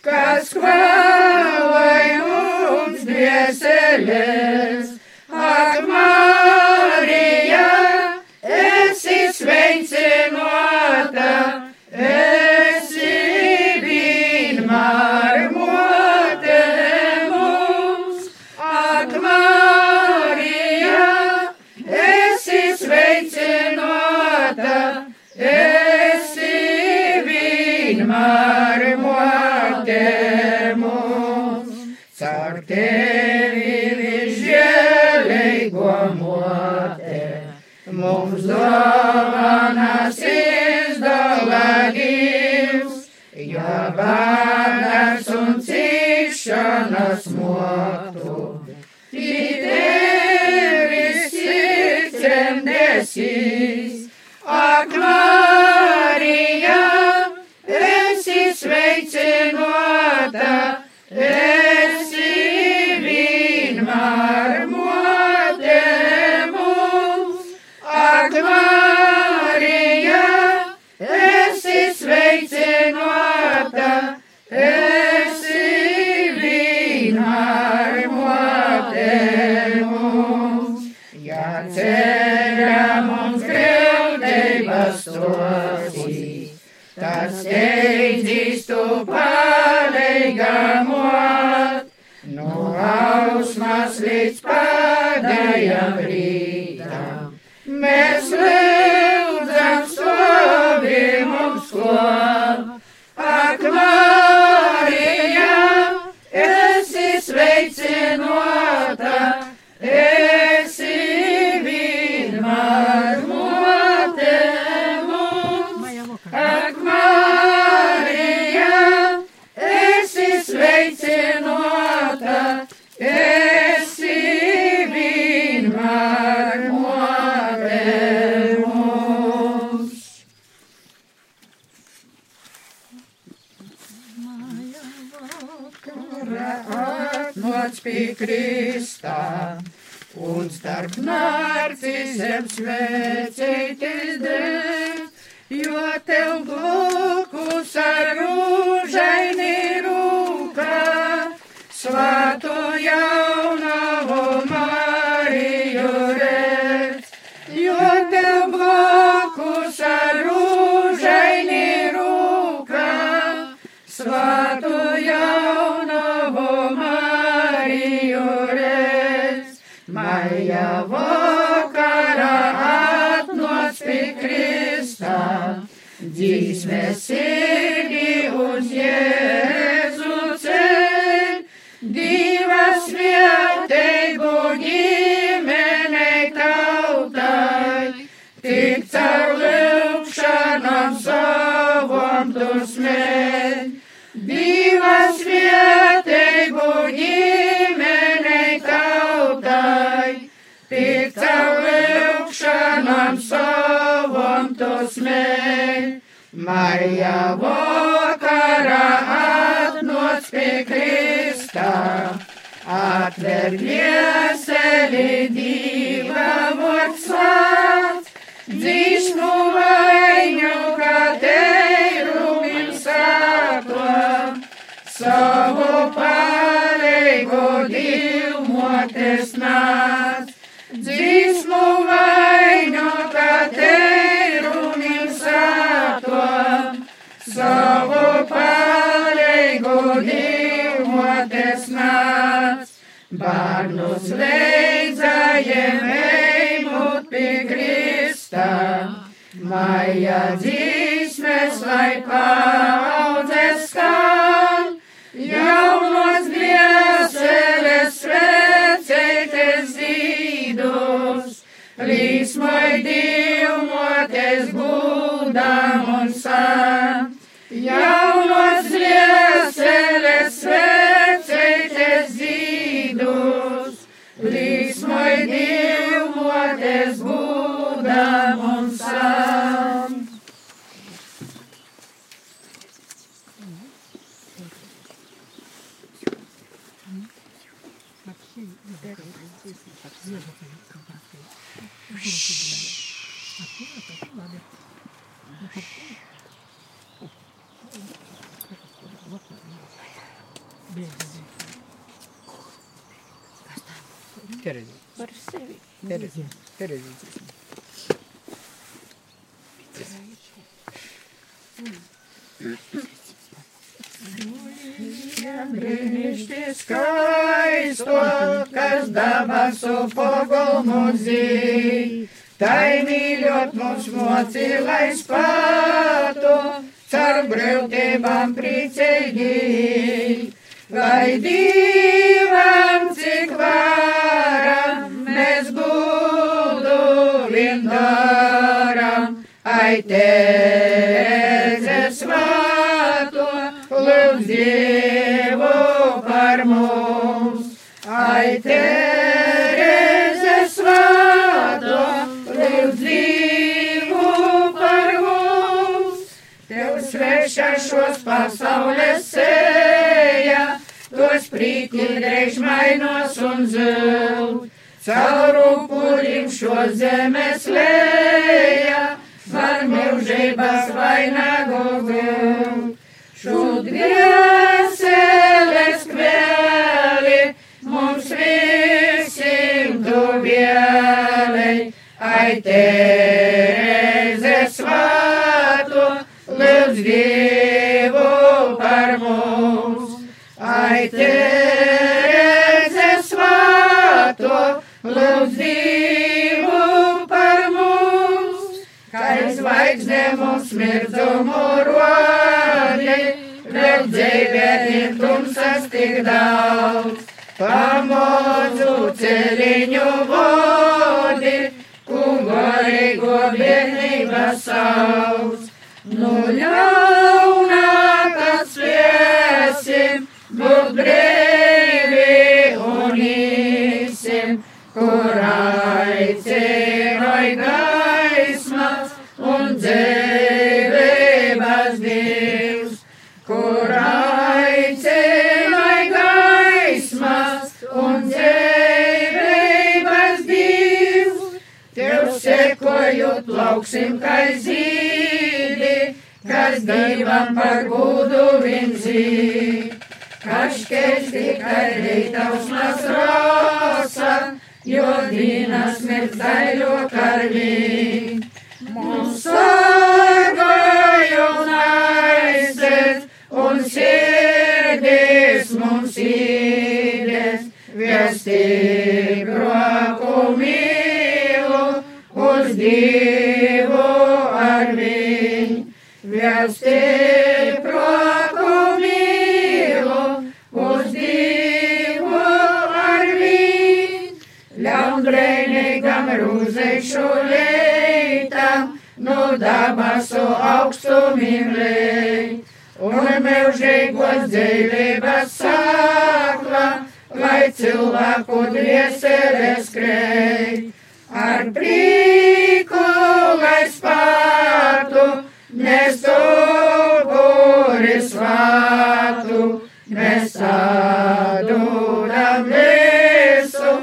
kas kvēlai mums dvieselē. pie Krista. Un starp narcisiem svecītis Dievs, jo tev glukus ar rūžaini rūkā, svātojā. Terezi. Terezi. Brīnišķīgi skaisto, kas dabasu pogulmu zīd. Tai mīļot mums moci, lai spātu, caur grūtībām priecīgi. Lai divam cik varam, ai Tereze svāto, lūdz Dievu par mums. Ai Tereze svāto, lūdz Dievu par mums. Tev svešā šos pasaules sēja, tos prīti drežmainos un zil. Caur upurim šo zemes lēja, var mūžības vainagu gūt. Šudvieseles kvēli, mums visiem duvielei, ai Tereze svātu, lūdz Dievu zvaigzne mums mirdzumu rodi, vēl dzīvē ir tumsas tik daudz. Pamozu ceļiņu vodi, kungorīgo bērnības sauc. Nu ļaunā, par gudu vinzī. Kaškēs tikai reitavs nas rosa, jo dīnas mirdzaiļo karvī. Mums sargāja un aizsēs, un sirdis mums īdes, viestībrāku Ļaunbrēnīgam rūzēšu leitam, no dabasu augstumiem lej. Un mūžīgos dzīvības sākla, lai cilvēku dvieseles krēj. Ar prieku, lai spātu, nes uguri svātu, mēs atdodam visu,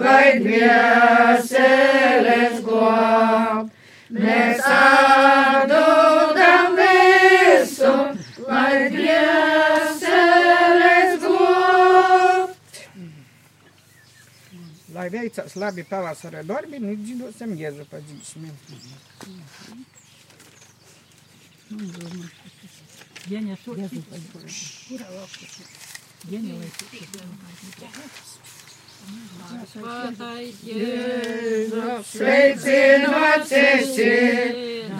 lai dvieseles glāb. Mēs atdodam visu, lai dvieseles glāb. Lai veicas labi pavasara darbi, nu dzīvosim Jēzu padzīšmi. Jeņa šurp. Jeņa lai Sveicināts esi,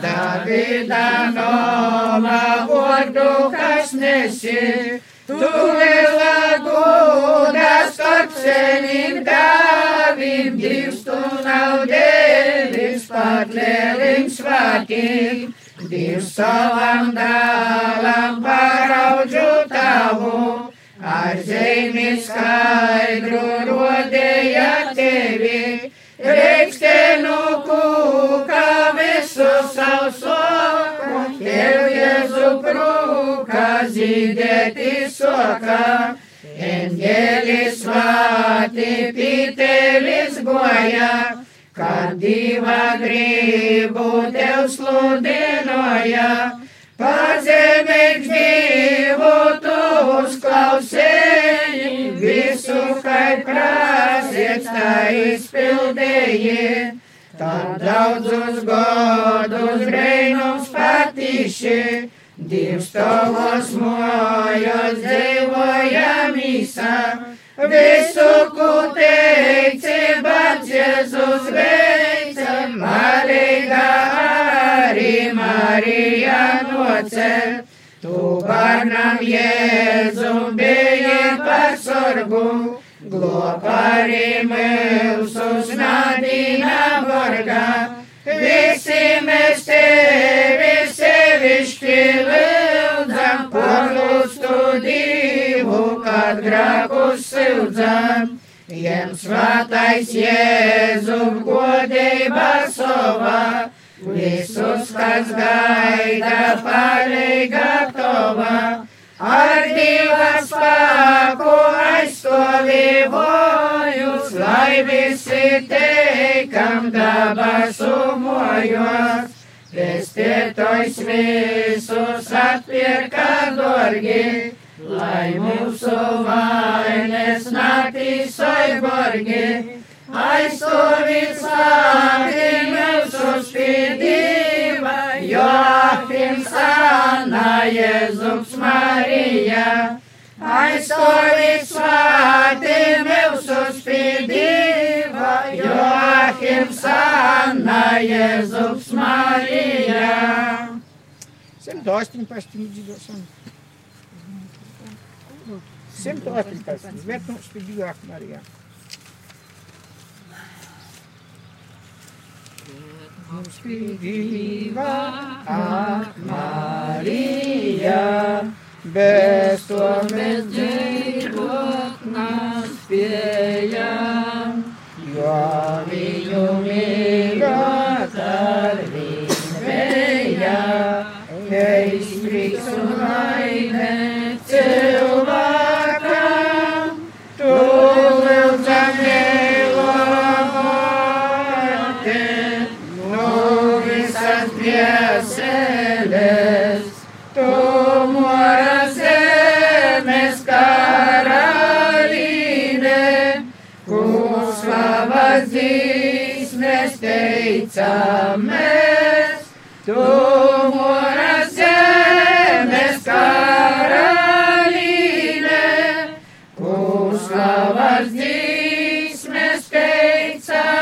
Davida nomā vārdu, kas nesi. Tu liela gūda starp seniem dāvim, divs tu nav dēlis, pat lielim svātīm. Divs savam dālam paraudžu tavu, ar zemi skaidru rodēja tevi. Reikstenu kūka visu savu soku, tev Jēzu krūka zīdēti soka. Engelis vārds. pati pītelis goja, kad diva gribu tev sludinoja. Pazemīgs divu tu uzklausēji, visu, kai prasiet, tā izpildēji. Tad daudzus godus breinums patīši, divs tavos mojos dzīvojam īsā. Visu, ko teici, bet Jēzus veica, Marija arī Marija nocēl. Tu barnam Jēzum bija par sorgu, glopari mūsus nadīna vargā. Visi kad grākus sildzam. Jiem svētais Jēzu godība savā. Visus, kas gaida palīga gatava, ar divas spēku aizstāvībojus, lai visi teikam dabasu mojos. Pestētojs visus atpirka dorgi, lai mūsu vainas naktī soiborgi. Aizstāvīt slāpī mūsu spīdība, Joachim Sāna Jēzus Marija. Aizstāvīt slāpī mūsu spīdība, Joachim Sāna Jēzus Marija. 118 dzīvosim. 118. Svētnums pie Dievā Marijā. Mums pīdīvā ak Marija, bez to mēs dzīvot nespējam, jo teicamies, tu mora zemes karaline, kur slavas dzīsmes teicamies,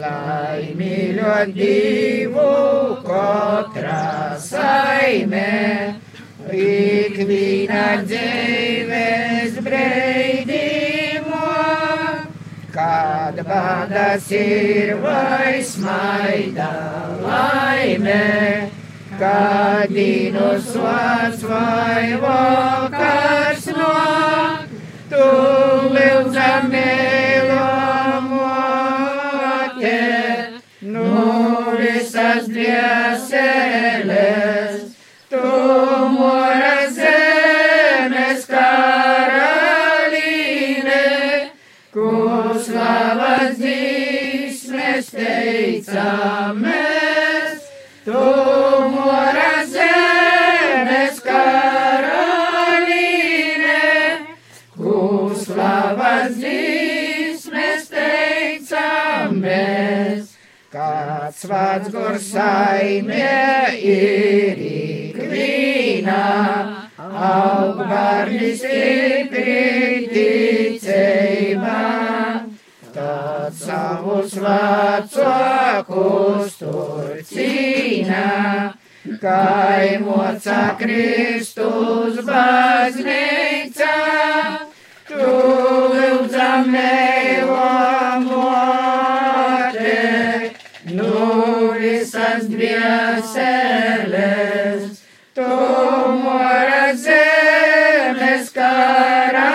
lai mīļot divu katrā saimē, ikvienā dzīves kad badas ir vai smaida laime, kad dienas vārds vai vakars nāk, tu lūdzam mīlamote, nu visas dvieseles, vārds gur saimē ir ikvīnā, aug bērni stipri ticībā. Tad savus vecākus tur cīnā, kai moca Kristus baznīca. Tu lūdzam neilamote, neseles, tu moras zemes karaline,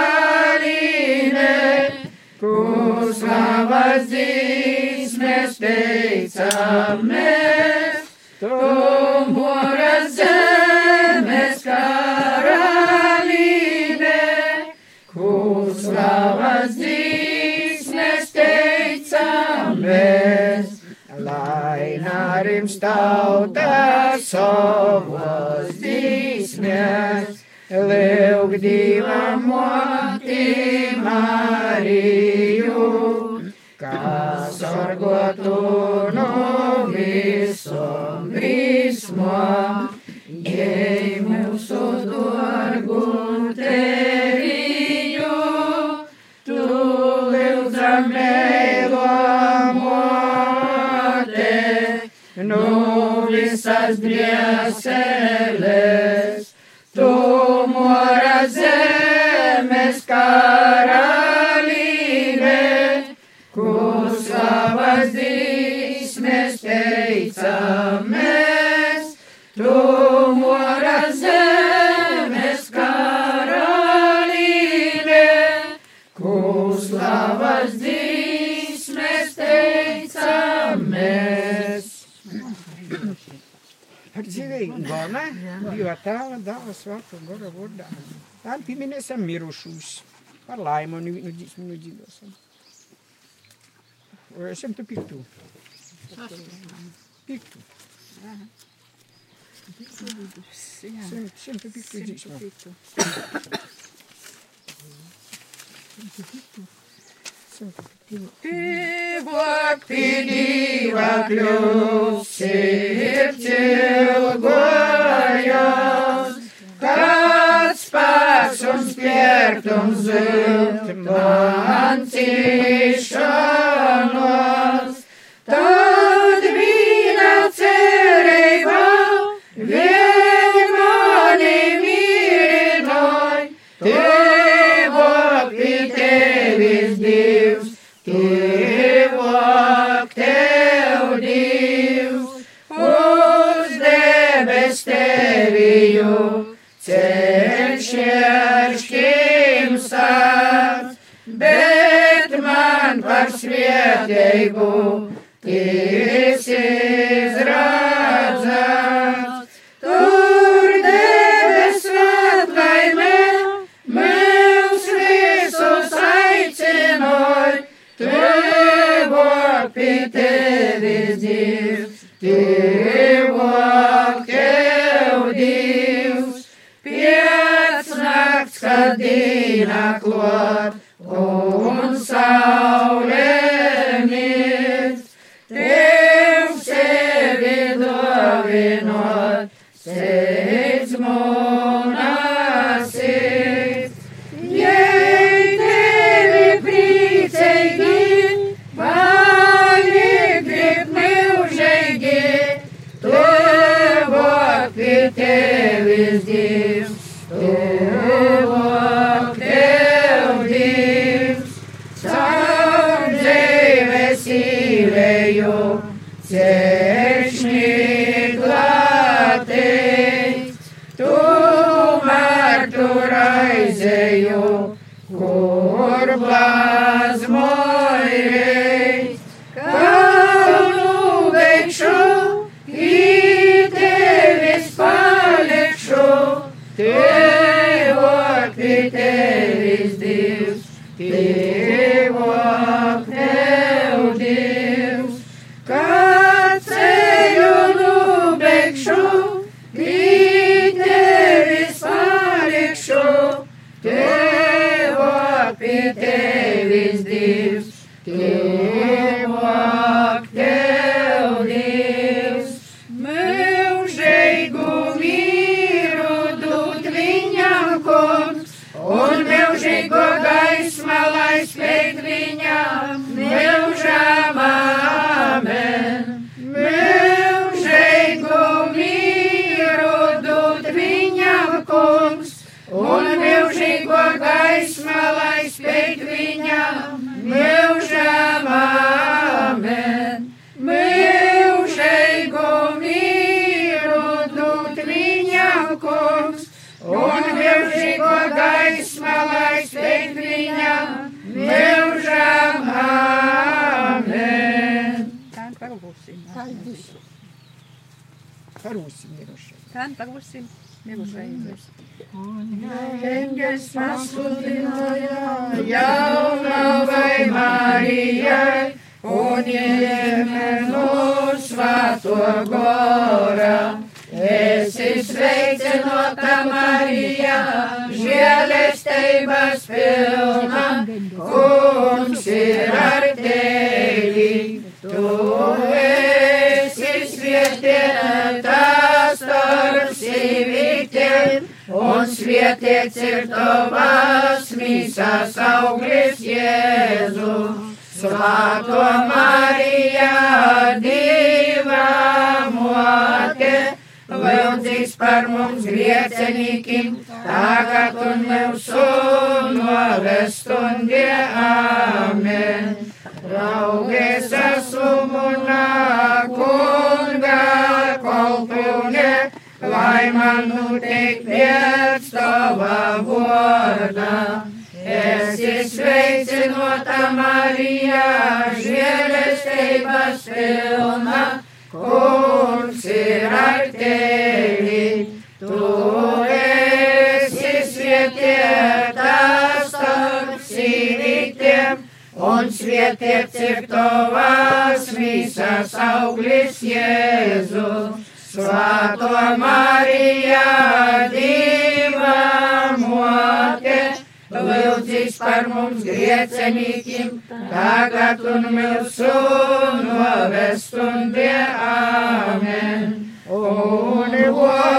kur slavas dzīsmes teicamies, tu moras zemes karaline, kur slavas dzīsmes teicamies. Garims tauta savos dzīsmēs, liek divam motī Marija. só agora eu vou dar. Tá pimenta essa miroxus. Para lá, irmão, no dia no dia. Eu sempre pico. Pico. Sempre, sempre pico disso. Sempre pico. Pivoak pidiak lo septel goyaz Kāds spēks un spērtums zilt man cīšanos. šķīm sāc, bet man par svētību. Kanta kursim divreiz. Engels pasludināja jaunavai Marijai un iemenu svāto gorā. Esi sveicinota Marija, žēlestības pilna, kungs ir ar tevi, tu esi svētētā un svētīts ir tavas mīsas auglis Jēzu. Svēto Marija, divā mote, lūdzīs par mums griecenīkim, tagad un mūsu novestundie, amen. Raugies esmu kunga kolpune, lai man notiek pēc tava vorda. Esi sveicinota Marija, žēlestības pilna, kungs ir ar tevi. Tu esi svētīta starp sīvītiem, un svētīts ir tavas visas auglis Jēzu. Svēto Marija, diva mote, lūdzīs par mums griecenīkim, tagad un mūsu novestundie, amen. Un vārds Dieva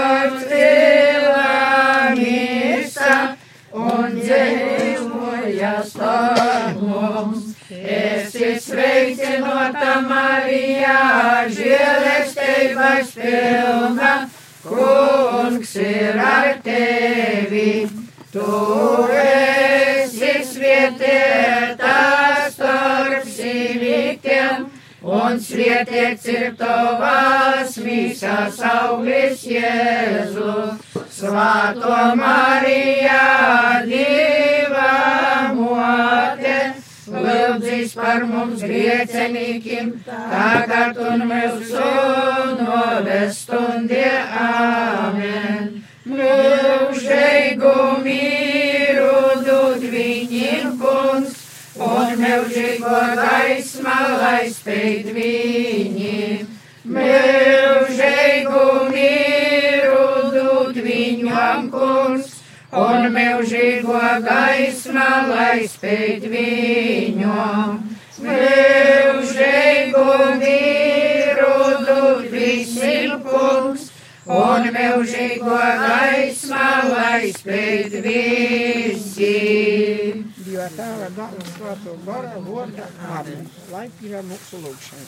gara, vārda, amen. Lai pieņem mūsu lūgšanu.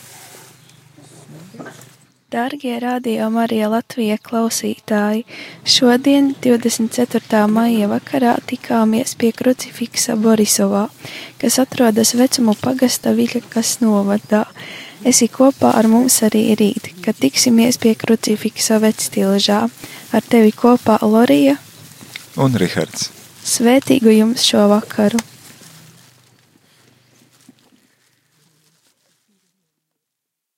Dārgie radio Marija Latvija klausītāji, šodien 24. maija vakarā tikāmies pie krucifiksa Borisovā, kas atrodas vecumu pagasta Viļakas novadā. Esi kopā ar mums arī rīt, kad tiksimies pie krucifiksa vectilžā. Ar tevi kopā Lorija un Rihards. Svētīgu jums šo vakaru!